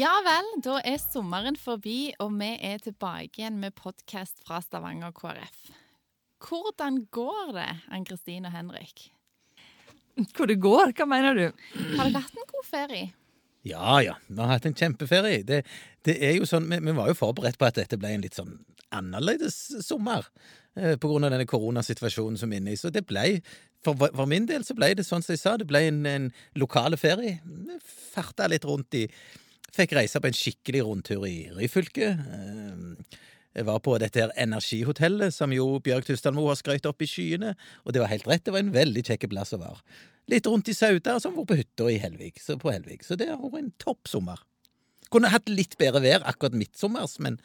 Ja vel, da er sommeren forbi, og vi er tilbake igjen med podkast fra Stavanger KrF. Hvordan går det, Ann-Kristin og Henrik? Hvor det går? Hva mener du? Har dere hatt en god ferie? Ja ja, vi har hatt en kjempeferie. Det, det er jo sånn, vi, vi var jo forberedt på at dette ble en litt sånn annerledes sommer. Eh, på grunn av denne koronasituasjonen som er inne i. Så det ble, for, for min del så ble det sånn som jeg sa, det ble en, en lokale ferie. Vi farta litt rundt i Fikk reise på en skikkelig rundtur i Ryfylke. Eh, Jeg var på dette her energihotellet som jo Bjørg Tustadmo har skrøyt opp i skyene, og det var helt rett, det var en veldig kjekk plass å være. Litt rundt i Sauda, som vært på hytta på Helvik. Så det har vært en topp sommer. Kunne hatt litt bedre vær akkurat midtsommers, men,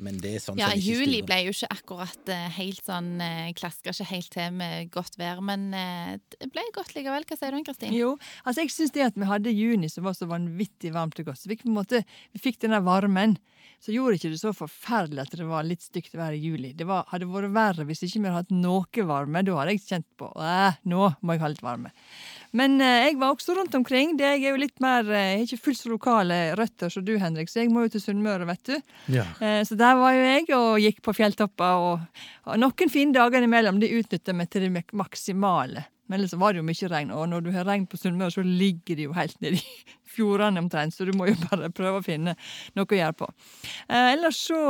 men det er sånn Ja, som juli ble jo ikke akkurat eh, helt sånn eh, Klaska ikke helt til med godt vær, men eh, det ble godt likevel. Hva sier du, Ann-Kristin? Jo, altså jeg syns det at vi hadde juni som var så vanvittig varmt og godt, så vi, på en måte, vi fikk den der varmen, så gjorde ikke det så forferdelig at det var litt stygt vær i juli. Det var, hadde vært verre hvis ikke vi hadde hatt noe varme. Da hadde jeg kjent på æh, nå må jeg ha litt varme. Men eh, jeg var også rundt omkring. Det jeg er jo litt mer, eh, jeg har ikke fullt så lokale røtter som du, Henrik, så jeg må jo til Sunnmøre, vet du. Ja. Eh, Så der var jo jeg og gikk på fjelltopper. Og, og noen fine dager imellom, de utnytta vi til det maksimale. Men ellers var det jo mye regn, og når du har regn på Sunnmøre, så ligger det jo helt nedi i fjordene omtrent, så du må jo bare prøve å finne noe å gjøre på. Eh, ellers så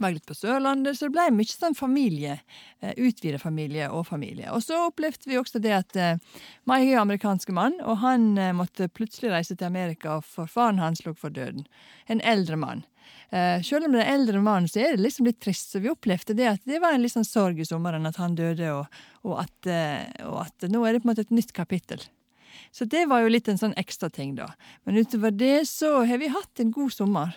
var jeg litt på Sørlandet, så det ble mye sånn familie. Eh, Utvida familie og familie. Og så opplevde vi også det at eh, er jo amerikansk mann, og han eh, måtte plutselig reise til Amerika, for faren hans lå for døden. En eldre mann. Selv om det er eldre mann, så er det liksom litt trist. Så vi opplevde det at det var en litt sånn sorg i sommeren at han døde, og, og, at, og at nå er det på en måte et nytt kapittel. Så det var jo litt en sånn ekstra ting, da. Men utover det så har vi hatt en god sommer.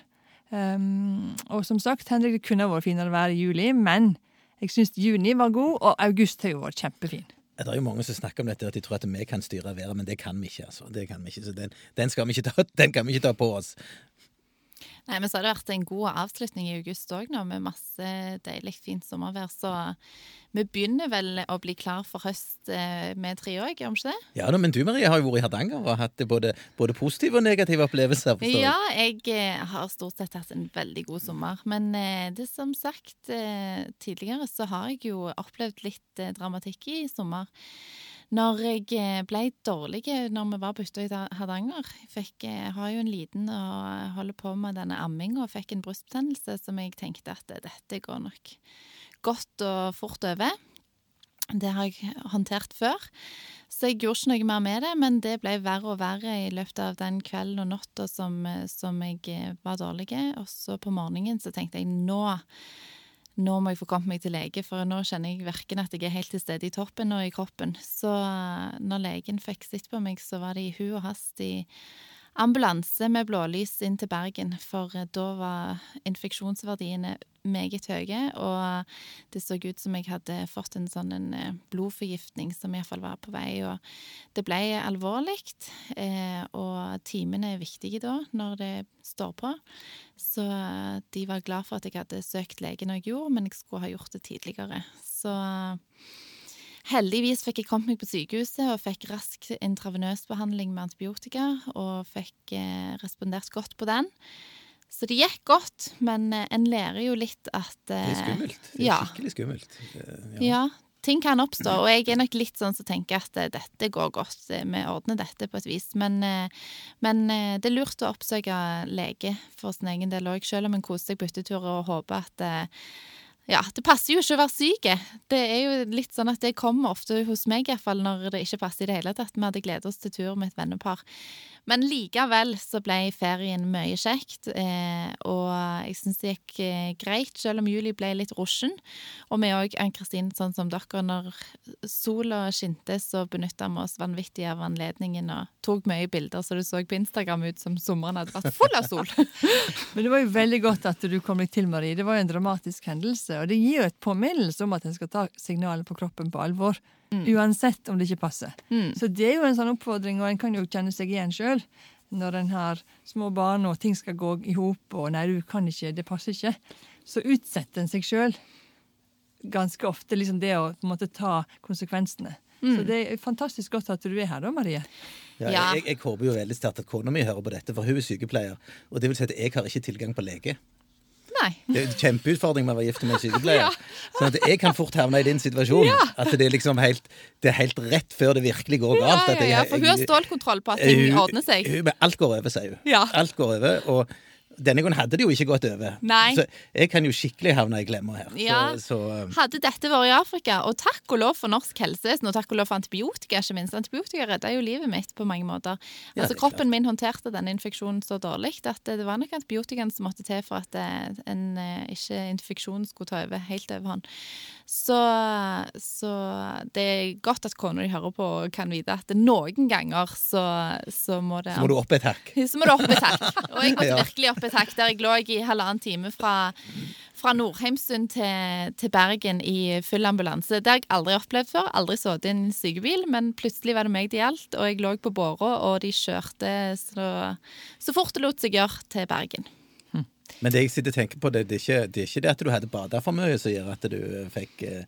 Um, og som sagt, Henrik, det kunne vært finere vær i juli, men jeg syns juni var god, og august har jo vært kjempefin. Det er jo mange som snakker om dette, at de tror at vi kan styre været, men det kan vi ikke. altså. Det kan vi ikke, så den, den, skal vi ikke ta, vi ikke ta på oss. Nei, men så har det vært en god avslutning i august òg nå, med masse deilig, fint sommervær. Så vi begynner vel å bli klar for høst eh, med tre òg, gjør vi ikke det? Ja da, Men du Marie har jo vært i Hardanger og hatt både, både positive og negative opplevelser. forstår. Ja, jeg eh, har stort sett hatt en veldig god sommer. Men eh, det som sagt tidligere, så har jeg jo opplevd litt dramatikk i sommer. Når jeg eh, ble dårlig når vi var på hytta i Hardanger Jeg eh, har jo en liten og holder på med denne amminga og fikk en brystbetennelse som jeg tenkte at eh, dette går nok godt og fort over. Det har jeg håndtert før. Så jeg gjorde ikke noe mer med det, men det ble verre og verre i løpet av den kvelden og natta som, som jeg eh, var dårlig. Og så på morgenen så tenkte jeg nå, nå må jeg få kommet meg til lege, for nå kjenner jeg verken at jeg er helt til stede i toppen og i kroppen. Så eh, når legen fikk sett på meg, så var det i hu og hast i ambulanse med blålys inn til Bergen, for eh, da var infeksjonsverdiene meget høye, og det så ut som jeg hadde fått en sånn en eh, blodforgiftning som iallfall var på vei, og det ble alvorlig, eh, og timene er viktige da, når det står på. Så de var glad for at jeg hadde søkt lege når jeg gjorde, men jeg skulle ha gjort det tidligere. Så Heldigvis fikk jeg kommet meg på sykehuset og fikk rask intravenøs behandling med antibiotika, og fikk eh, respondert godt på den. Så det gikk godt, men eh, en lærer jo litt at Det er eh, skummelt. Det er ja. skikkelig skummelt. Eh, Ja. ting kan oppstå, og jeg er nok litt sånn som tenker at eh, dette går godt, eh, vi ordner dette på et vis. Men, eh, men eh, det er lurt å oppsøke lege for sin egen del òg, selv om en koser seg på hyttetur og håper at eh, ja, det passer jo ikke å være syk. Det er jo litt sånn at det kommer ofte hos meg, i hvert fall når det ikke passer i det hele tatt. Vi hadde gledet oss til tur med et vennepar. Men likevel så ble ferien mye kjekt, eh, og jeg syns det gikk eh, greit, selv om juli ble litt rusjen. Og vi òg, Ann-Kristin, sånn som dere, når sola skinte, så benytta vi oss vanvittig av anledningen og tok mye bilder, så det så på Instagram ut som sommeren hadde vært full av sol. Men det var jo veldig godt at du kom deg til, Marie. Det var jo en dramatisk hendelse. Og det gir jo et påminnelse om at en skal ta signalet på kroppen på alvor. Uansett om det ikke passer. Mm. Så det er jo en sånn oppfordring, og en kan jo kjenne seg igjen sjøl. Når en har små barn og ting skal gå i hop, og nei, du kan ikke, det passer ikke. Så utsetter en seg sjøl ganske ofte liksom det å på en måte ta konsekvensene. Så det er fantastisk godt at du er her da, Marie. Ja, Ja. Jeg, jeg håper jo veldig sterkt at kona mi hører på dette, for hun er sykepleier. Og det vil si at jeg har ikke tilgang på lege. Nei. Det er en kjempeutfordring med å være gift med en sykepleier. Sånn at jeg kan fort havne i din situasjon. At det er liksom helt, det er helt rett før det virkelig går Ja, galt. ja, jeg- ja, for hun har stålkontroll på at ting ordner seg. hun- men alt går over, sier hun. Ja. Alt går over, og denne gangen hadde det jo ikke gått over. Nei. Så jeg kan jo skikkelig havne i glemmer her. Ja. Så, så um, Hadde dette vært i Afrika, og takk og lov for norsk helsevesen, og takk og lov for antibiotika, ikke minst. Antibiotika redda jo livet mitt på mange måter. Altså ja, Kroppen min håndterte denne infeksjonen så dårlig at det var nok antibiotikaen som måtte til for at eh, en eh, ikke infeksjon skulle ta over helt overhånd. Så, så det er godt at kona di hører på og kan vite at noen ganger så, så må det så må du opp et hakk. så må du opp et hakk. Og jeg måtte virkelig opp et hakk der jeg lå i halvannen time fra, fra Nordheimsund til, til Bergen i full ambulanse. Det har jeg aldri opplevd før. Aldri sittet i en sykebil, men plutselig var det meg det gjaldt, og jeg lå på båra, og de kjørte så, så fort det lot seg gjøre til Bergen. Men det jeg sitter og tenker på, det, det, er ikke, det er ikke det at du hadde bada for mye som gjør at du eh, fikk eh,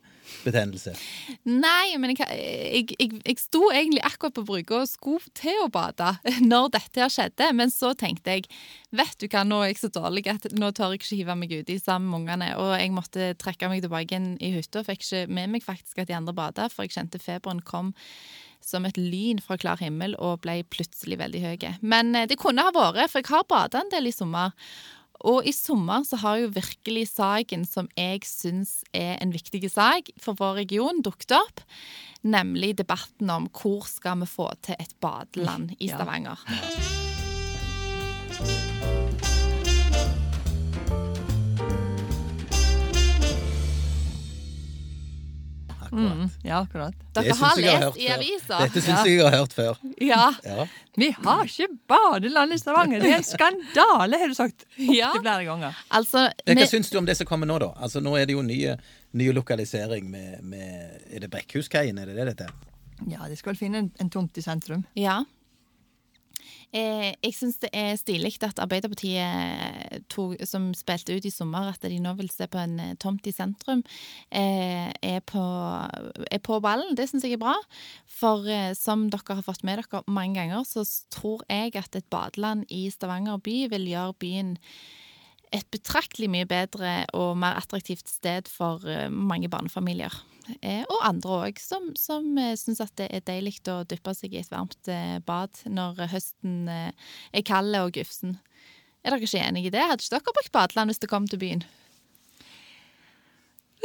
betennelse. Nei, men jeg, jeg, jeg, jeg sto egentlig akkurat på brygga og skulle til å bade når dette her skjedde, men så tenkte jeg vet du hva, nå er jeg så dårlig at nå tør jeg ikke hive meg uti sammen med ungene. Og jeg måtte trekke meg tilbake inn i hytta. Fikk ikke med meg faktisk at de andre bada, for jeg kjente feberen kom som et lyn fra klar himmel og ble plutselig veldig høy. Men eh, det kunne ha vært, for jeg har bada en del i sommer. Og i sommer så har jo virkelig saken som jeg syns er en viktig sak for vår region, dukket opp. Nemlig debatten om hvor skal vi få til et badeland i Ja. Akkurat. Mm, ja, akkurat. Dere har lest i avisa. Dette syns jeg jeg har hørt før. Ja. Ja. Vi har ikke badeland i Stavanger! Det er en skandale, har du sagt Ja. opptil flere ganger. Altså, Men Hva med... syns du om det som kommer nå, da? Altså Nå er det jo nye, nye lokalisering med, med Er det Brekkhuskaien, er det det dette? Ja, de skal vel finne en, en tomt i sentrum. Ja. Eh, jeg syns det er stilig at Arbeiderpartiet, tog, som spilte ut i sommer, at de nå vil se på en eh, tomt i sentrum, eh, er, på, er på ballen. Det syns jeg er bra. For eh, som dere har fått med dere mange ganger, så tror jeg at et badeland i Stavanger by vil gjøre byen et betraktelig mye bedre og mer attraktivt sted for eh, mange barnefamilier. Eh, og andre òg, som, som eh, syns at det er deilig å dyppe seg i et varmt eh, bad når høsten er kald og gufsen. Er dere ikke enig i det? Hadde ikke dere brukt badeland hvis det kom til byen?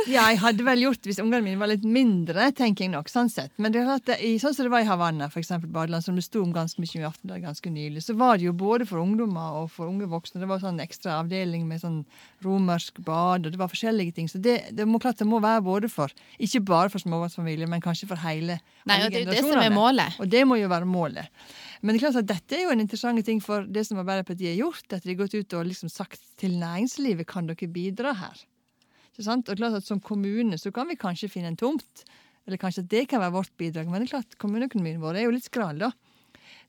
Ja, jeg hadde vel gjort hvis ungene mine var litt mindre, tenker jeg nok. sånn sett. Men det er i, sånn som det var i Havanna, eksempel, badeland, som det sto om ganske mye i Aftenbladet ganske nylig, så var det jo både for ungdommer og for unge voksne. Det var sånn ekstra avdeling med sånn romersk bad, og det var forskjellige ting. Så det, det må klart det må være både for, ikke bare for småbarnsfamilier, men kanskje for hele Nei, og det er jo det som er målet. Og det må jo være målet. Men det er klart at dette er jo en interessant ting for det som Arbeiderpartiet har gjort. At de har gått ut og liksom sagt til næringslivet kan dere bidra her. Og klart at Som kommune så kan vi kanskje finne en tomt. Eller kanskje at det kan være vårt bidrag. Men det er klart kommuneøkonomien vår er jo litt skral, da.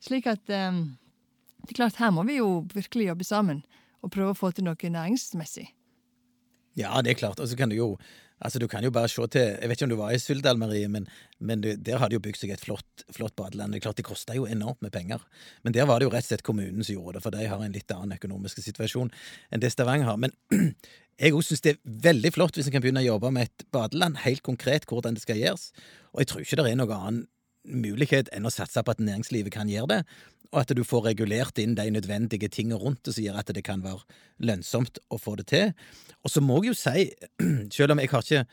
Slik at um, det er klart her må vi jo virkelig jobbe sammen og prøve å få til noe næringsmessig. Ja, det er klart. Og så kan du jo Altså, Du kan jo bare se til Jeg vet ikke om du var i Suldal, Marie, men, men du, der har de jo bygd seg et flott, flott badeland. Det er klart, det koster jo enormt med penger. Men der var det jo rett og slett kommunen som gjorde det, for de har en litt annen økonomisk situasjon enn det Stavanger har. Men jeg òg syns det er veldig flott hvis en kan begynne å jobbe med et badeland, helt konkret hvordan det skal gjøres. Og jeg tror ikke det er noen annen mulighet enn å satse på at næringslivet kan gjøre det, og at du får regulert inn de nødvendige tingene rundt det som gjør at det kan være lønnsomt å få det til. Og så må jeg jo si, selv om jeg har ikke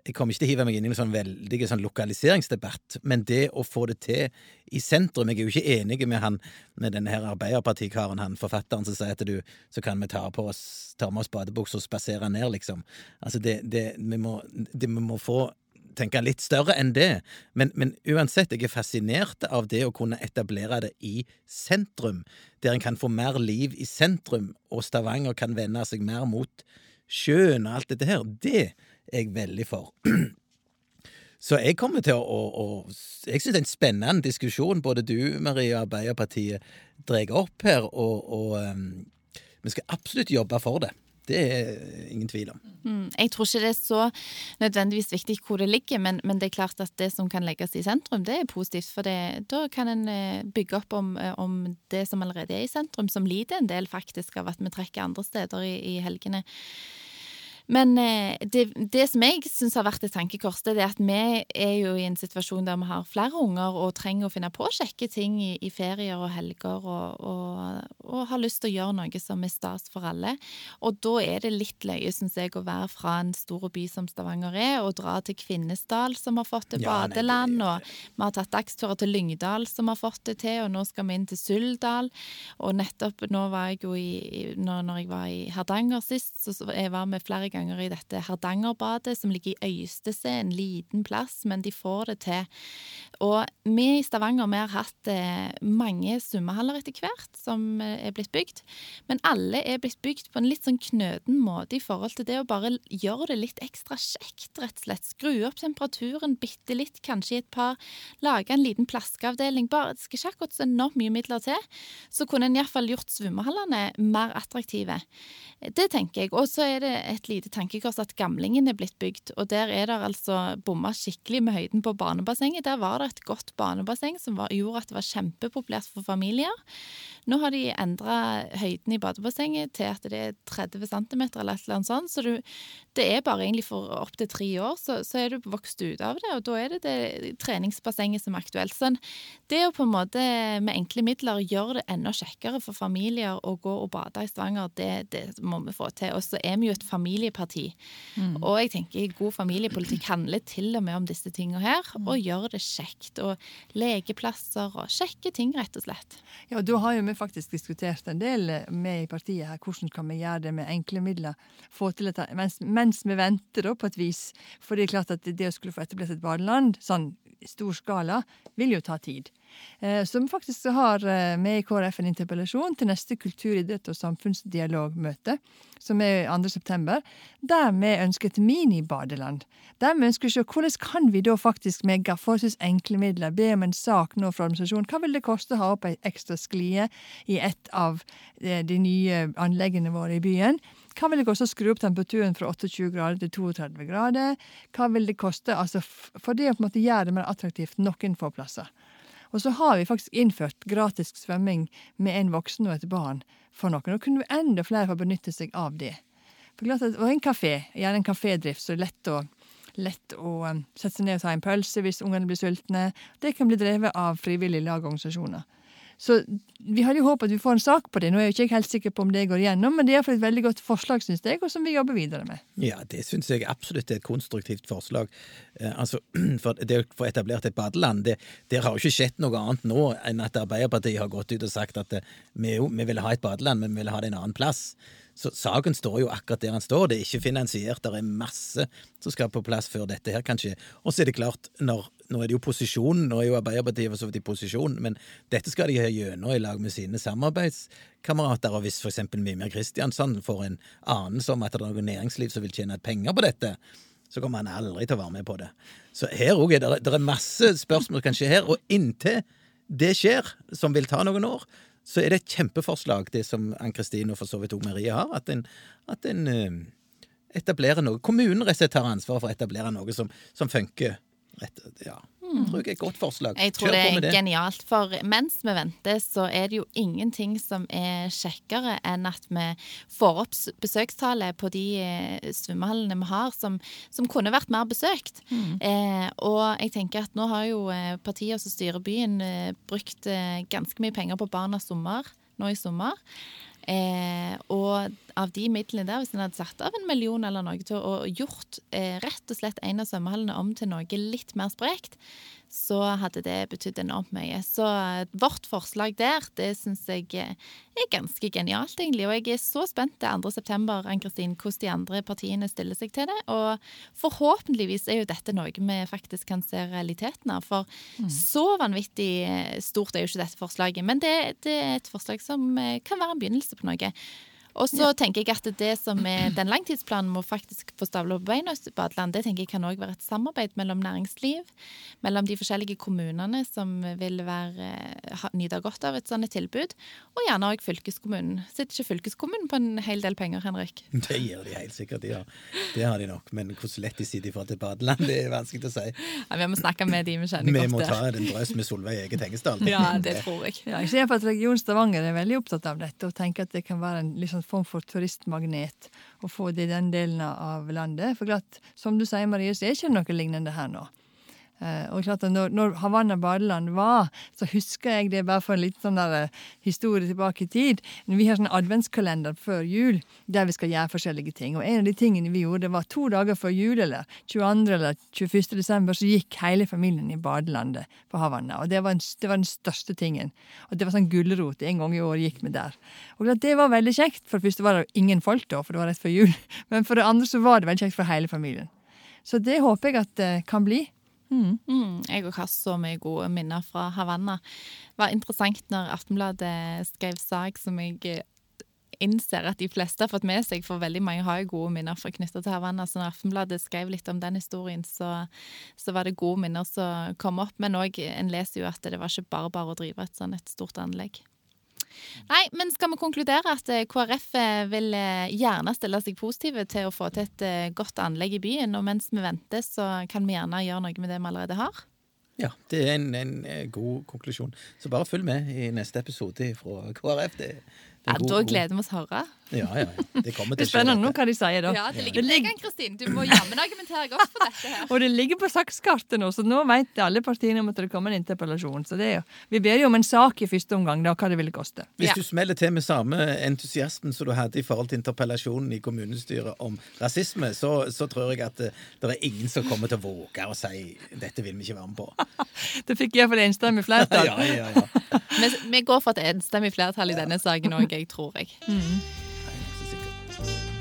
jeg kommer ikke til å hive meg inn i en sånn veldig sånn lokaliseringsdebatt, men det å få det til i sentrum Jeg er jo ikke enig med han med denne her Arbeiderpartikaren, han forfatteren som sier at du så kan vi ta, på oss, ta med oss badebuksa og spasere ned, liksom. Altså, det, det, vi, må, det, vi må få tenke litt større enn det. Men, men uansett, jeg er fascinert av det å kunne etablere det i sentrum, der en kan få mer liv i sentrum, og Stavanger kan vende seg mer mot sjøen og alt dette her. Det er jeg veldig for. Så jeg kommer til å, å, å Jeg syns det er en spennende diskusjon både du, Marie, og Arbeiderpartiet drar opp her, og, og um, vi skal absolutt jobbe for det. Det er ingen tvil om. Mm, jeg tror ikke det er så nødvendigvis viktig hvor det ligger, men, men, det er klart at det som kan legges i sentrum, det er positivt. For det, da kan en eh, bygge opp om, eh, om, det som allerede er i sentrum, som lider en del faktisk av at vi trekker andre steder i, i helgene. Men eh, det, det, som jeg syns har vært et tankekors, det er at vi er jo i en situasjon der vi har flere unger og trenger å finne på å sjekke ting i, i ferier og helger, og, og, og, har lyst til å gjøre noe som er stas for alle. Og da er det litt løye, syns jeg, å være fra en stor by som Stavanger er, og dra til Kvinesdal, som har fått til ja, badeland, og vi har tatt dagsturer til Lyngdal, som har fått det til, og nå skal vi inn til Suldal. Og nettopp nå var jeg jo i Når, når jeg var i Hardanger sist, så jeg var med flere ganger ganger i dette Hardangerbadet, som ligger i Øystese, en liten plass, men de får det til. Og vi i Stavanger vi har hatt eh, mange svømmehaller etter hvert som eh, er blitt bygd, men alle er blitt bygd på en litt sånn knøden måte i forhold til det å bare gjøre det litt ekstra kjekt, rett og slett. Skru opp temperaturen bitte litt, kanskje et par, lage en liten plaskeavdeling. Bare, det skal ikke akkurat så enormt mye midler til. Så kunne en iallfall gjort svømmehallene mer attraktive. Det tenker jeg. Og så er det et lite tankekors at Gamlingen er blitt bygd, og der er det altså bomma skikkelig med høyden på barnebassenget. Der var det et godt barnebasseng som var, gjorde at det var kjempepopulært for familier. Nå har de endra høyden i badebassenget til at det er 30 cm eller et eller annet sånt, så du, det er bare egentlig for opptil tre år, så, så, er du vokst ut av det, og da er det det treningsbassenget som er aktuelt. Sånn, det å på en måte med enkle midler gjøre det enda kjekkere for familier å gå og bade i Stavanger, det, det må vi få til. Og så er vi jo et familieparti, mm. og jeg tenker god familiepolitikk handler til og med om disse tingene her, mm. og gjør det kjekt. Og lekeplasser og kjekke ting, rett og slett. Ja, da har jo vi faktisk diskutert en del med i partiet her. Hvordan kan vi gjøre det med enkle midler? Få til dette, mens, mens vi venter da, på et vis. For det er klart at det å skulle få etablert et badeland sånn i stor skala vil jo ta tid. Eh, vi faktisk har eh, med i KrF en interpellasjon til neste kultur-, idrett- og samfunnsdialogmøte, som er 2.9., der vi ønsker et minibadeland. Der vi ønsker å se hvordan kan vi da faktisk med forholdsvis enkle midler be om en sak nå fra administrasjonen. Hva vil det koste å ha opp ei ekstra sklie i et av eh, de nye anleggene våre i byen? Hva vil det koste å skru opp temperaturen fra 28 grader til 32 grader? Hva vil det koste altså for det å på en måte gjøre det mer attraktivt noen få plasser? Og så har vi faktisk innført gratis svømming med en voksen og et barn for noen. Og kunne enda flere få benytte seg av det. At, og en kafé, gjerne en kafédrift, så er det lett å, lett å um, sette seg ned og ta en pølse hvis ungene blir sultne. Det kan bli drevet av frivillige lag og organisasjoner. Så vi hadde jo håpet at vi får en sak på det. Nå er jeg jo ikke helt sikker på om det går igjennom, men det er iallfall et veldig godt forslag, syns jeg, og som vi jobber videre med. Ja, det syns jeg absolutt er et konstruktivt forslag. Eh, altså, for det å få etablert et badeland, det, det, har jo ikke skjedd noe annet nå enn at Arbeiderpartiet har gått ut og sagt at eh, vi, vi ville ha et badeland, men vi ville ha det en annen plass. Så saken står jo akkurat der den står. Det er ikke finansiert. Det er masse som skal på plass før dette her kan skje. Og så er det klart, når, nå er det jo posisjonen, nå er jo Arbeiderpartiet for så vidt i posisjon, men dette skal de ha gjennom i lag med sine samarbeidskamerater. Og hvis eksempel Mimir Kristiansand får en anelse om at det er noe næringsliv som vil tjene penger på dette, så kommer han aldri til å være med på det. Så her òg er det, masse spørsmål som kan skje her. Og inntil det skjer, som vil ta noen år, så er det et kjempeforslag, det som Ann-Kristin og for så vidt òg Marie har, at en, at en uh, etablerer noe. Kommunen rett og slett tar ansvaret for å etablere noe som, som funker. Rett, ja. Jeg tror det er et godt forslag. Jeg tror det er det. genialt. For mens vi venter, så er det jo ingenting som er kjekkere enn at vi får opp besøkstallet på de eh, svømmehallene vi har, som, som kunne vært mer besøkt. Mm. Eh, og jeg tenker at nå har jo partiet partier som styrer byen, eh, brukt eh, ganske mye penger på Barnas sommer nå i sommer. Eh, og av de midlene der, hvis en hadde satt av en million eller noe til å gjort eh, rett og slett en av svømmehallene om til noe litt mer sprekt, så hadde det betydd enormt mye. Så eh, vårt forslag der, det syns jeg eh, er ganske genialt, egentlig. Og jeg er så spent til 2.9., Ann-Kristin, hvordan de andre partiene stiller seg til det. Og forhåpentligvis er jo dette noe vi faktisk kan se realiteten av. For mm. så vanvittig eh, stort er jo ikke dette forslaget. Men det, det er et forslag som kan være en begynnelse på noe. Og så tenker jeg at det som er den langtidsplanen må faktisk få stavla på beina badeland, det tenker jeg kan òg være et samarbeid mellom næringsliv, mellom de forskjellige kommunene som vil være, ha- nyte godt av et sånt tilbud, og gjerne òg fylkeskommunen. Sitter ikke fylkeskommunen på en hel del penger, Henrik? Det gjør de helt sikkert. ja. Det har de nok. Men hvor lett de sitter i forhold til badeland, det er vanskelig å si. Ja, vi må snakke med de vi kjenner Vi godt må ta en drøs med Solveig Ege Tengesdal. Ja, det tror jeg. Ja, jeg ser for at Region Stavanger er veldig opptatt av dette og tenker at det kan være en liksom form for turistmagnet å få det i den delen av landet. For klart, som du sier, Marie, så er ikke noe lignende her nå. Eh, og klart at når, når Havanna badeland var, så husker jeg det bare for en litt sånn der eh, historie tilbake i tid. Vi har sånn adventskalender før jul der vi skal gjøre forskjellige ting. Og en av de tingene vi gjorde, var to dager før jul, eller 22. eller 21. desember, så gikk hele familien i badelandet på Havanna. Og det var, en, det var den største tingen. Og det var sånn gulrot. En gang i år gikk vi der. Og klart, det var veldig kjekt. For det første var det ingen folk da, for det var rett før jul. Men for det andre så var det veldig kjekt for hele familien. Så det håper jeg at det kan bli. Mm, jeg òg har så mye gode minner fra Havanna. Det var interessant når Aftenbladet skrev sak som jeg eh, innser at de fleste har fått med seg, for veldig mange har jo gode minner knytta til Havanna. Så når Aftenbladet skrev litt om den historien, så, så var det gode minner som kom opp. Men òg, en leser jo at det var ikke bare bare å drive et sånn et stort anlegg. Nei, men skal vi konkludere at eh, KrF eh, vil eh, gjerne stille seg positive til å få til et godt anlegg i byen, og mens vi venter, så kan vi gjerne gjøre noe med det vi allerede har? Ja, det er en, en god konklusjon. Så bare følg med i neste episode fra KrF. Det Ja, er god- Da gleder vi oss høre. Ja, ja. Det kommer Det til er spennende nå dette. hva de sier, da. Ja, det ligger på deg, Ann-Kristin. Du må jammen argumentere godt for dette her. Og det ligger på sakskartet nå, så nå vet alle partiene om at det kommer en interpellasjon. Så det er jo, vi ber jo om en sak i første omgang, da, hva det ville koste. Hvis du smeller til med samme entusiasmen som du hadde i forhold til interpellasjonen i kommunestyret om rasisme, så, så tror jeg at det, det er ingen som kommer til å våge å si 'dette vil vi ikke være med på'. Det fikk iallfall enstemmig flertall. Ja, ja, ja. Vi, vi går for et enstemmig flertall i denne saken òg, jeg tror jeg. Sikker.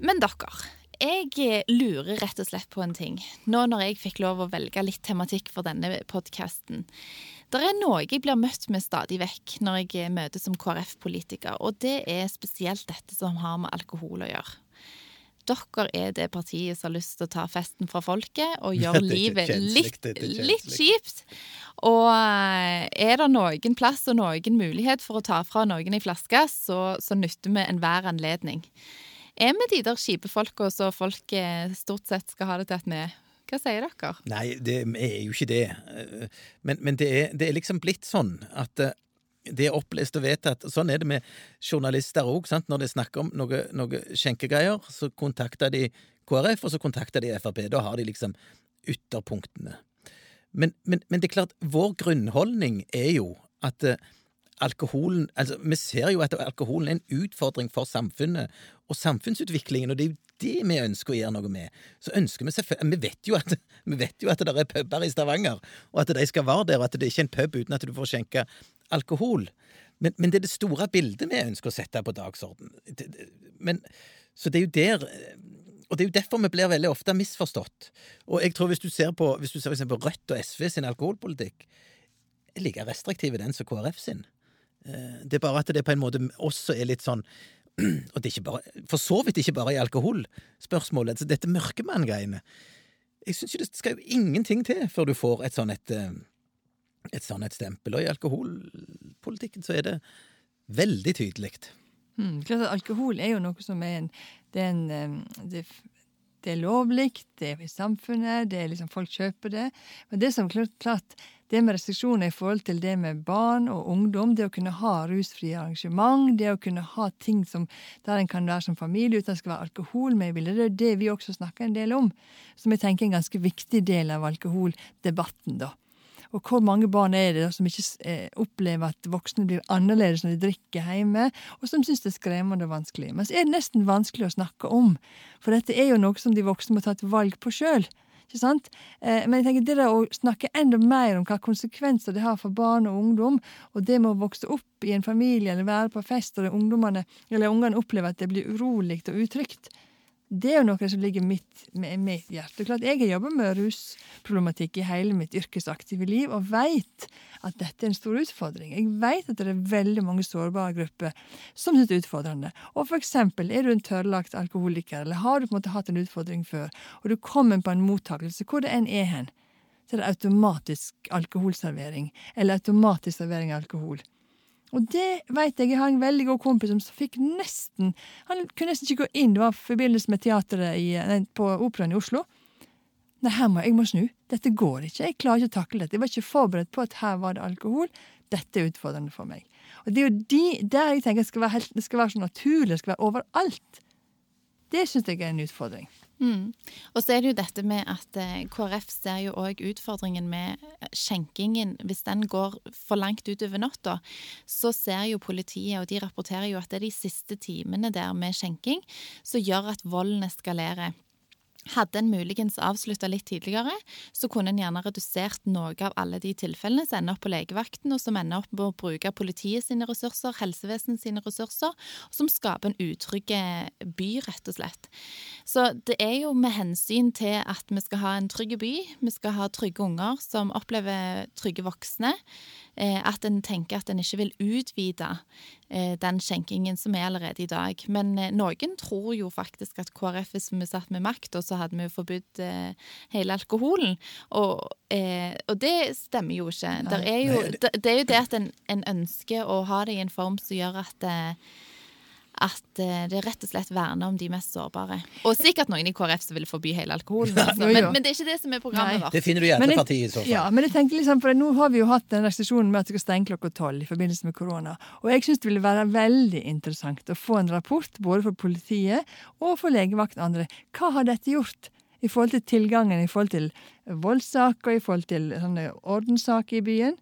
Men dere, jeg lurer rett og slett på en ting. Nå når jeg fikk lov å velge litt tematikk for denne podkasten. Det er noe jeg blir møtt med stadig vekk når jeg møter som KrF-politiker, og det er spesielt dette som har med alkohol å gjøre. Dere er det partiet som har lyst til å ta festen fra folket og gjøre livet litt, litt kjipt. Og eh, er det noen plass og noen mulighet for å ta fra noen ei flaske, så, så nytter vi enhver anledning. Er vi de der kjipe folka så folk stort sett skal ha det til at vi er? Hva sier dere? Nei, det er jo ikke det. Eh, Men, men det, er, det er liksom blitt sånn at eh, det er opplest og vedtatt. Sånn er det med journalister òg. Når de snakker om noe, noe skjenkegreier, så kontakter de KrF, og så kontakter de Frp. Da har de liksom ytterpunktene. Men, men, men det er klart, vår grunnholdning er jo at eh, alkoholen altså Vi ser jo at alkoholen er en utfordring for samfunnet og samfunnsutviklingen, og det er jo det vi ønsker å gjøre noe med. Så ønsker Vi selvfølgelig, vi vet jo at, vi vet jo at det er puber i Stavanger, og at de skal være der, og at det ikke er en pub uten at du får skjenke alkohol. Men, men det er det store bildet vi ønsker å sette på dagsorden. Det- det- Men, så det er jo der og det er jo derfor vi blir veldig ofte misforstått. Og jeg tror hvis du ser på, hvis du ser for Rødt og SV sin alkoholpolitikk, er like restriktiv den som KrF sin. Eh, Det er bare at det på en måte også er litt sånn Og det er ikke bare, for så vidt ikke bare i alkoholspørsmålet. Så dette mørkemann-greiene Jeg syns jo det skal jo ingenting til før du får et sånn et, eh, et sannhetsstempel. Og i alkoholpolitikken så er det veldig tydelig. Mm, klart at Alkohol er jo noe som er en Det er, en, det, det er lovlig, det er i samfunnet, det er liksom folk kjøper det. Men det som klart, klart det med restriksjoner i forhold til det med barn og ungdom, det å kunne ha rusfrie arrangement, det å kunne ha ting som, der en kan være som familie uten at det skal være alkohol med i bildet, det er det vi også snakker en del om. Som jeg tenker er en ganske viktig del av alkoholdebatten, da. Og hvor mange barn er det da som ikke eh, opplever at voksne blir annerledes når de drikker hjemme, og som syns det er skremmende og vanskelig. Men så er det nesten vanskelig å snakke om, for dette er jo noe som de voksne må ta et valg på sjøl. Sant? Eh, men jeg tenker det å snakke enda mer om hva konsekvenser det har for barn og ungdom, og det med å vokse opp i en familie eller være på fest, og ungene opplever at det blir urolig og utrygt, Det er jo noe som ligger mitt, mitt hjerte. Klart, Jeg har jobba med rusproblematikk i hele mitt yrkesaktive liv og vet at dette er en stor utfordring. Jeg vet at det er veldig mange sårbare grupper som syns det er utfordrende. Og eksempel, er du en tørrlagt alkoholiker, eller har du på en måte hatt en utfordring før, og du kommer på en mottakelse, hvor det enn er hen, så er det automatisk alkoholservering, eller automatisk servering av alkohol. Og det vet jeg. Jeg har en veldig god kompis som fikk nesten Han kunne nesten ikke gå inn. Det var i forbindelse med teatret i, nei, på Operaen i Oslo. Nei, her må jeg må snu. Dette går ikke. Jeg klarer ikke å takle dette. Jeg var ikke forberedt på at her var det alkohol. Dette er utfordrende for meg. Og det er jo de, der jeg tenker det skal være, helt, det skal være så naturlig, det skal være overalt. Det syns jeg er en utfordring. Mm. Og så er det jo dette med at eh, KrF ser jo òg utfordringen med skjenkingen. Hvis den går for langt utover natta, så ser jo politiet, og de rapporterer jo at det er de siste timene der med skjenking som gjør at volden eskalerer. Hadde en muligens avslutta litt tidligere, så kunne en gjerne redusert noe av alle de tilfellene som ender opp på legevakten, og som ender opp med å bruke politiet sine ressurser, helsevesenet sine ressurser, som skaper en utrygg by, rett og slett. Så det er jo med hensyn til at vi skal ha en trygg by, vi skal ha trygge unger som opplever trygge voksne, Eh, at en tenker at en ikke vil utvide eh, den skjenkingen som er allerede i dag. Men eh, noen tror jo faktisk at KrF, hvis vi satt med makt, og så hadde vi forbudt hele alkoholen. Og, og, det stemmer jo ikke. Er jo, det, det, er jo det at en, en, ønsker å ha det i en form som gjør at at eh, det rett og slett verner om de mest sårbare. Og sikkert noen i KrF som vil forby hele alkoholen. Altså. Men, men, det er ikke det som er programmet Nei. vårt. Det finner du i Hjertepartiet i så fall. Ja, men jeg tenker liksom, for Nå har vi jo hatt den restriksjonen med at det skal stenge klokka tolv i forbindelse med korona. Og jeg syns det ville være veldig interessant å få en rapport både for politiet og for legevakt og andre. Hva har dette gjort? I forhold til tilgangen, i forhold til voldssaker, i forhold til sånne ordenssaker i byen.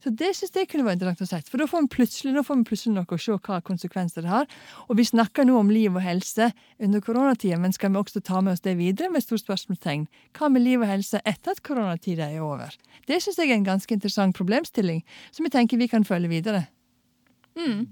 Så det synes jeg kunne vært interessant å se. For da får vi plutselig, plutselig noe å se hva konsekvenser det har. Og vi snakker nå om liv og helse under koronatida, men skal vi også ta med oss det videre med stort spørsmålstegn? Hva med liv og helse etter at koronatida er over? Det synes jeg er en ganske interessant problemstilling, som jeg tenker vi kan følge videre. Mm.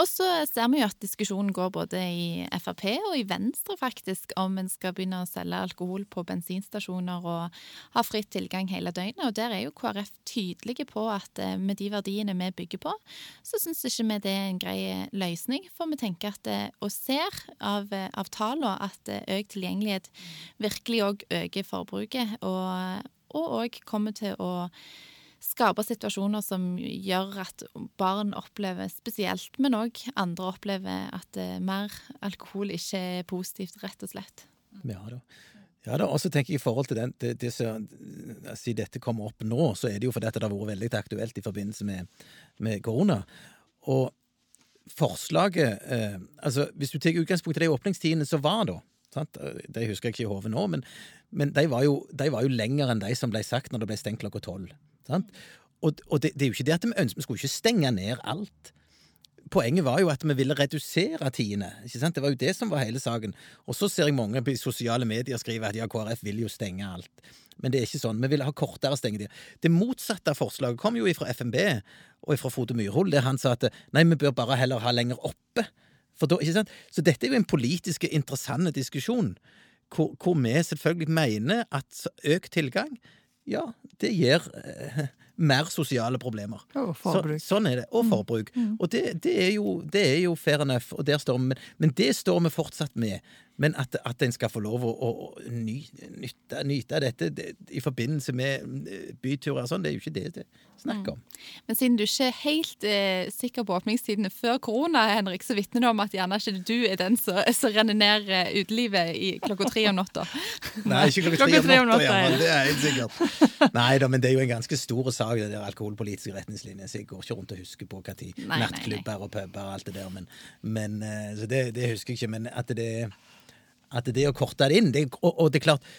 Og så ser vi jo at diskusjonen går både i Frp og i Venstre, faktisk, om en skal begynne å selge alkohol på bensinstasjoner og ha fritt tilgang hele døgnet. Og der er jo KrF tydelige på at eh, med de verdiene vi bygger på, så syns ikke vi det er en grei løsning. For vi tenker at, eh, og ser av, eh, av tallene at økt tilgjengelighet virkelig òg øker forbruket, og òg kommer til å skape situasjoner som gjør at barn opplever spesielt, men òg andre opplever at eh, mer alkohol ikke er positivt, rett og slett. Ja da. Ja da, og så tenker jeg i forhold til den, det, det som, Siden dette kommer opp nå, så er det jo fordi det har vært veldig aktuelt i forbindelse med, med korona. Og forslaget eh, altså Hvis du tar utgangspunkt i de åpningstidene som var da sant? De husker jeg ikke i hodet nå, men, men de, var jo, de var jo lenger enn de som ble sagt når det ble stengt klokka tolv. Og, og det, det, er jo ikke det at vi ønsker Vi skulle ikke stenge ned alt. Poenget var jo at vi ville redusere tidene. ikke sant? Det var jo det som var hele saken. Og så ser jeg mange på sosiale medier skrive at ja, KrF vil jo stenge alt. Men det er ikke sånn. Vi ville ha kortere stengetid. Det motsatte av forslaget kom jo fra FNB og fra Frode Myrhol, der han sa at nei, vi bør bare heller ha lenger oppe. Da, så dette er jo en politisk interessant diskusjon, hvor, hvor vi selvfølgelig mener at økt tilgang ja, det gir eh, mer sosiale problemer. Og forbruk. Så, sånn er det. Og mm. forbruk. Mm. Og det, det, er jo, det, er jo, fair enough, og der står vi, men det står vi fortsatt med. Men at, at en skal få lov å, å nyte, nyte dette det, i forbindelse med eh, byturer og sånn, det er jo ikke det det er snakk om. Mm. Men siden du ikke er helt eh, sikker på åpningstidene før korona, Henrik, så vitner det om at gjerne ikke du er den som, som renner ned eh, utelivet i klokka tre om natta. Nei, ikke klokka tre om natta, ja, det er helt sikkert. Nei da, men det er jo en ganske stor sak, det der alkoholpolitiske retningslinjer, så jeg går ikke rundt og husker på når nattklubber og puber og alt det der, men, men eh, så det, det husker jeg ikke. Men at det er at det å korte det inn det, og, og, det er klart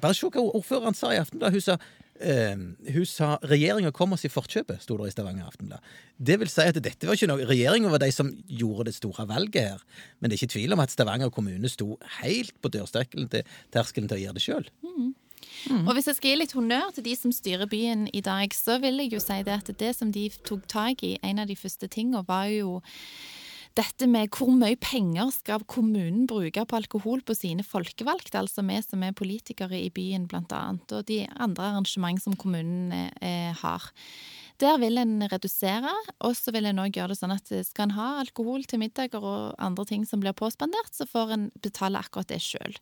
Bare se hva ordføreren sa i Aftenblad. Hun sa Uh, hun sa regjeringa kom oss i forkjøpet, sto det i Stavanger Aftenblad. Det vil si at dette var ikke noe Regjeringa var de som gjorde det store valget her. Men det er ikke tvil om at Stavanger kommune sto helt på dørterskelen til, terskelen til å gjøre det sjøl. Mm. Mm. Og hvis jeg skal gi litt honnør til de som styrer byen i dag, så vil jeg jo si det at det som de tok tak i, en av de første tingene, var jo dette med hvor mye penger skal kommunen bruke på alkohol på sine folkevalgte, altså vi som er politikere i byen blant annet, og de andre arrangement som kommunen eh, har. Der vil en redusere, og så vil en òg gjøre det sånn at skal en ha alkohol til middager og andre ting som blir påspandert, så får en betale akkurat det sjøl.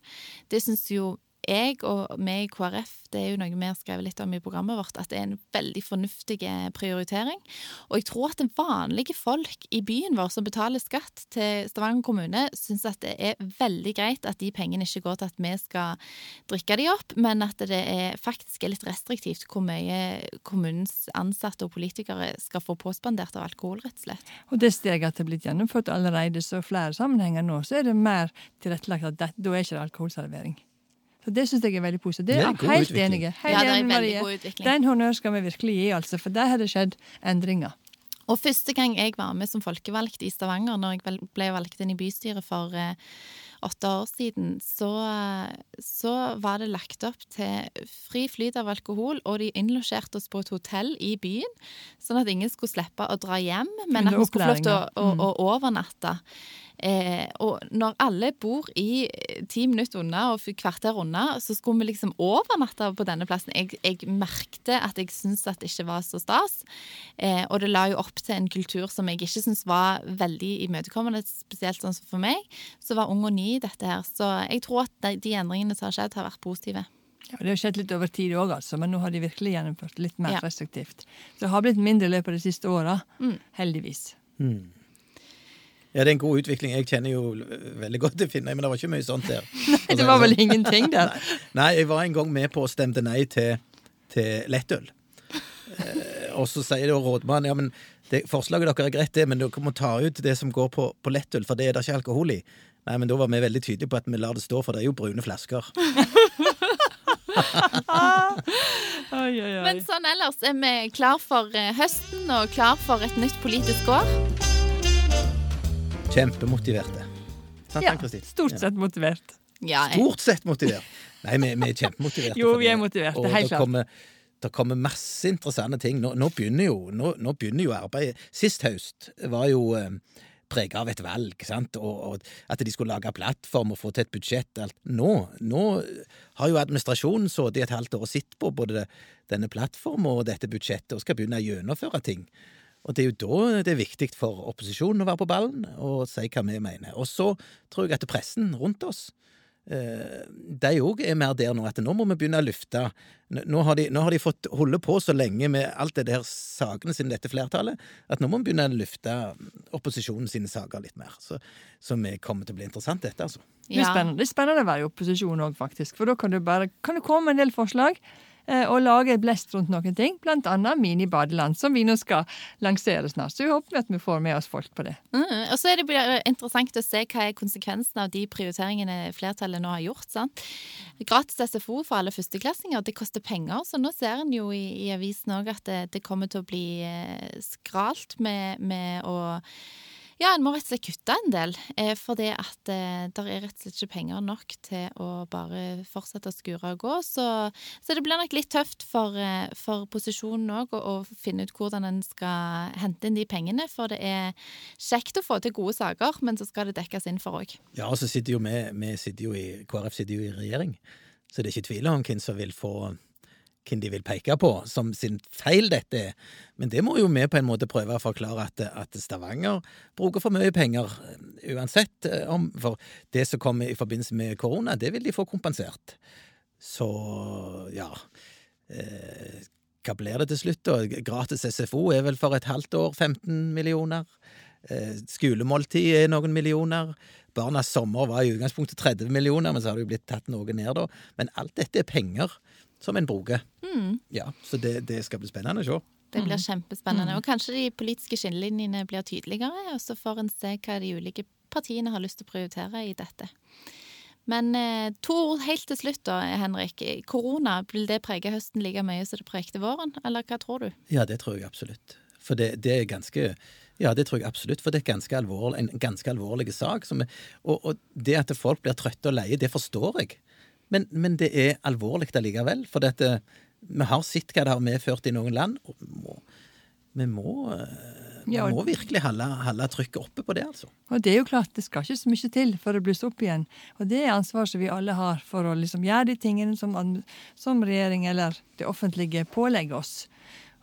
Det syns jo jeg og vi i KrF, det er jo noe vi har skrevet litt om i programmet vårt, at det er en veldig fornuftig prioritering. Og jeg tror at vanlige folk i byen vår som betaler skatt til Stavanger kommune, syns at det er veldig greit at de pengene ikke går til at vi skal drikke de opp, men at det er faktisk er litt restriktivt hvor mye kommunens ansatte og politikere skal få påspandert av alkohol, rett og slett. Og det steget er blitt gjennomført allerede, så flere sammenhenger nå, så er det mer tilrettelagt at det, da er ikke det alkoholservering. Så Det syns jeg er veldig positivt. Det er jeg helt enig i. Ja, det er en veldig god utvikling. Den honnør skal vi virkelig gi, altså, for der har det skjedd endringer. Og første gang jeg var med som folkevalgt i Stavanger, når jeg ble valgt inn i bystyret for eh, åtte år siden, så, så, var det lagt opp til fri flyt av alkohol, og de innlosjerte oss på et hotell i byen, sånn at ingen skulle slippe å dra hjem, men at vi skulle få lov til å, å, å overnatte. Eh, og når alle bor i eh, ti minutter unna og kvarter unna, så skulle vi liksom overnatte på denne plassen. Jeg, jeg merkte at jeg syntes at det ikke var så stas. Eh, og det la jo opp til en kultur som jeg ikke syntes var veldig imøtekommende, spesielt sånn som for meg, som var ung og ny i dette her. Så jeg tror at de, de endringene som har skjedd, har vært positive. Ja, Det har skjedd litt over tid òg, altså, men nå har de virkelig gjennomført litt mer ja. restriktivt. Så det har blitt mindre i løpet av de siste åra, mm. heldigvis. Mm. Ja, det er en god utvikling. Jeg kjenner jo veldig godt til Finnøy, men det var ikke mye sånt der. nei, det var vel ingenting der. nei, jeg var en gang med på å stemte nei til, til lettøl. Eh, og så sier da rådmannen ja, men det, forslaget deres er greit, det, men dere må ta ut det som går på, på lettøl, for det er det ikke alkohol i. Nei, men da var vi veldig tydelige på at vi lar det stå, for det er jo brune flasker. oi, oi, oi. Men sånn ellers er vi klar for eh, høsten og klar for et nytt politisk år. Kjempemotiverte. Sant, ja, stort sett motivert. Ja, jeg... Stort sett motivert! Nei, vi, vi er kjempemotiverte. jo, vi er motiverte, helt klart. Kommer, det kommer masse interessante ting. Nå, nå, begynner, jo, nå, nå begynner, jo, arbeidet. Sist høst var jo eh, prega av et valg, sant? Og, og, at de skulle lage plattform og få til et budsjett. Alt. Nå, nå har jo administrasjonen sittet i et halvt år og sett på både denne plattformen og dette budsjettet og skal begynne å gjennomføre ting. Og det er jo da det er viktig for opposisjonen å være på ballen og si hva vi mener. Og så tror jeg at pressen rundt oss eh, de òg er mer der nå at nå må vi begynne å lufte. Nå har de, nå har de fått holde på så lenge med alt det der sakene sine, dette flertallet, at nå må vi begynne å lufte opposisjonen sine saker litt mer. Så, så vi kommer til å bli interessant, dette, altså. Ja. Det, er spennende. det er spennende å være i opposisjon òg, faktisk. For da kan du bare kan du komme med en del forslag. Eh, og lage blest rundt noen ting, annet mini-badeland, som vi nå skal lansere snart. Så vi håper at vi får med oss folk på det. Mm, og så er det interessant å se hva er konsekvensen av de prioriteringene flertallet nå har gjort. sant? Gratis SFO for alle førsteklassinger, det koster penger, så nå ser en jo i, i avisen òg at det, det, kommer til å bli eh, skralt med, med å ja, en må rett og slett kutte en del. Eh, for det at eh, det er rett og slett ikke penger nok til å bare fortsette å skure og gå. Så, så det blir nok litt tøft for, eh, for posisjonen òg å, å, finne ut hvordan en skal hente inn de pengene. For det er kjekt å få til gode saker, men så skal det dekkes inn for òg. Ja, og så sitter jo vi, vi sitter jo i, KrF sitter jo i regjering, så det er ikke tvil om hvem som vil få hvem de vil peke på som sin feil dette er. Men det må jo vi på en måte prøve å forklare at, at Stavanger bruker for mye penger eh, uansett. Eh, om, for det som kommer i forbindelse med korona, det vil de få kompensert. Så ja eh, Hva blir det til slutt, da? Gratis SFO er vel for et halvt år 15 millioner. Skolemåltid er noen millioner. Barnas sommer var i utgangspunktet 30 millioner, men så har det jo blitt tatt noe ned, da. Men alt dette er penger som en bruker. Mm. Ja, så det, det, skal bli spennende å se. Det blir mm. kjempespennende. Mm. Og kanskje de politiske skillelinjene blir tydeligere, og så får en se hva de ulike partiene har lyst til å prioritere i dette. Men eh, to ord helt til slutt, da, Henrik. Korona, vil det prege høsten like mye som det pregte våren, eller hva tror du? Ja, det tror jeg absolutt. For det, det er ganske ja, det tror jeg absolutt, for det er ganske alvorlig, en ganske alvorlig sak. Er, og, og, det at folk blir trøtte og leie, det forstår jeg. Men, men det er alvorlig allikevel. For dette, vi har sett hva det har medført i noen land. og må vi må, eh, Ja, man må virkelig holde, holde trykket oppe på det, altså. Og det er jo klart, det skal ikke så mye til for å blusse opp igjen. Og det er ansvaret som vi alle har for å liksom gjøre de tingene som, som regjering eller det offentlige pålegger oss.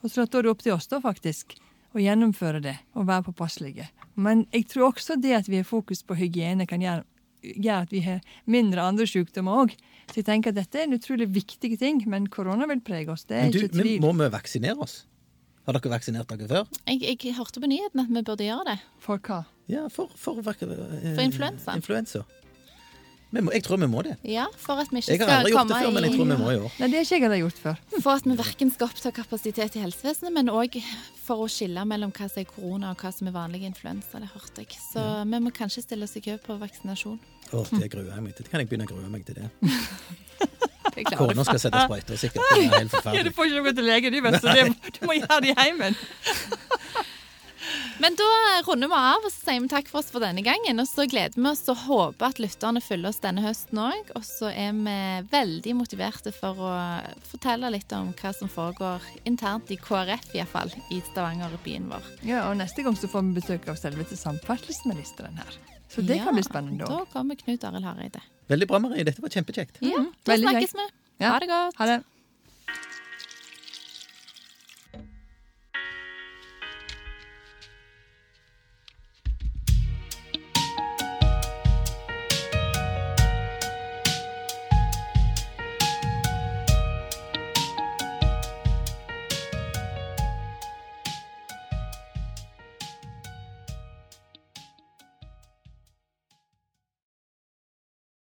Og så da er det opp til oss da faktisk å gjennomføre det og være påpasselige. Men jeg tror også det at vi har fokus på hygiene kan gjøre, gjøre at vi har mindre andre sykdommer òg. Så jeg tenker at dette er en utrolig viktig ting, men korona vil prege oss. Det er du, ikke tvil. Men må vi vaksinere oss? Har dere vaksinert dere før? Jeg, jeg hørte på nyheten at vi burde gjøre det. For hva? Ja, for, for, for, eh, For influensa. influensa. Vi må, jeg tror vi må det. Ja, For at vi ikke Jeg har aldri gjort det før, men jeg tror vi må i år. Nei, det er ikke jeg hadde gjort før. For at vi verken skal oppta kapasitet i helsevesenet, men òg for å skille mellom hva som er korona og hva som er vanlig influensa. Det hørte jeg. Så vi må kanskje stille oss i kø på vaksinasjon. Å, det gruer jeg meg til. Kan jeg begynne å grue meg til det? Kona skal sette sprøyter, sikkert. Det er helt Ja, du får ikke gå til legen, du, vet, så det, du må gjøre det i heimen. Men da runder vi av og så sier vi takk for oss for denne gangen. Og så gleder vi oss og håper at lytterne følger oss denne høsten òg. Og så er vi veldig motiverte for å fortelle litt om hva som foregår internt i KrF, iallfall, i Stavanger, byen vår. Ja, og neste gang så får vi besøk av selveste samferdselsministeren her. Så det kan bli spennende òg. Da kommer Knut Arild Hareide. Veldig bra, Marie. Dette var kjempekjekt. Ja, Mhm, da snakkes vi. Ha det godt. Ha det.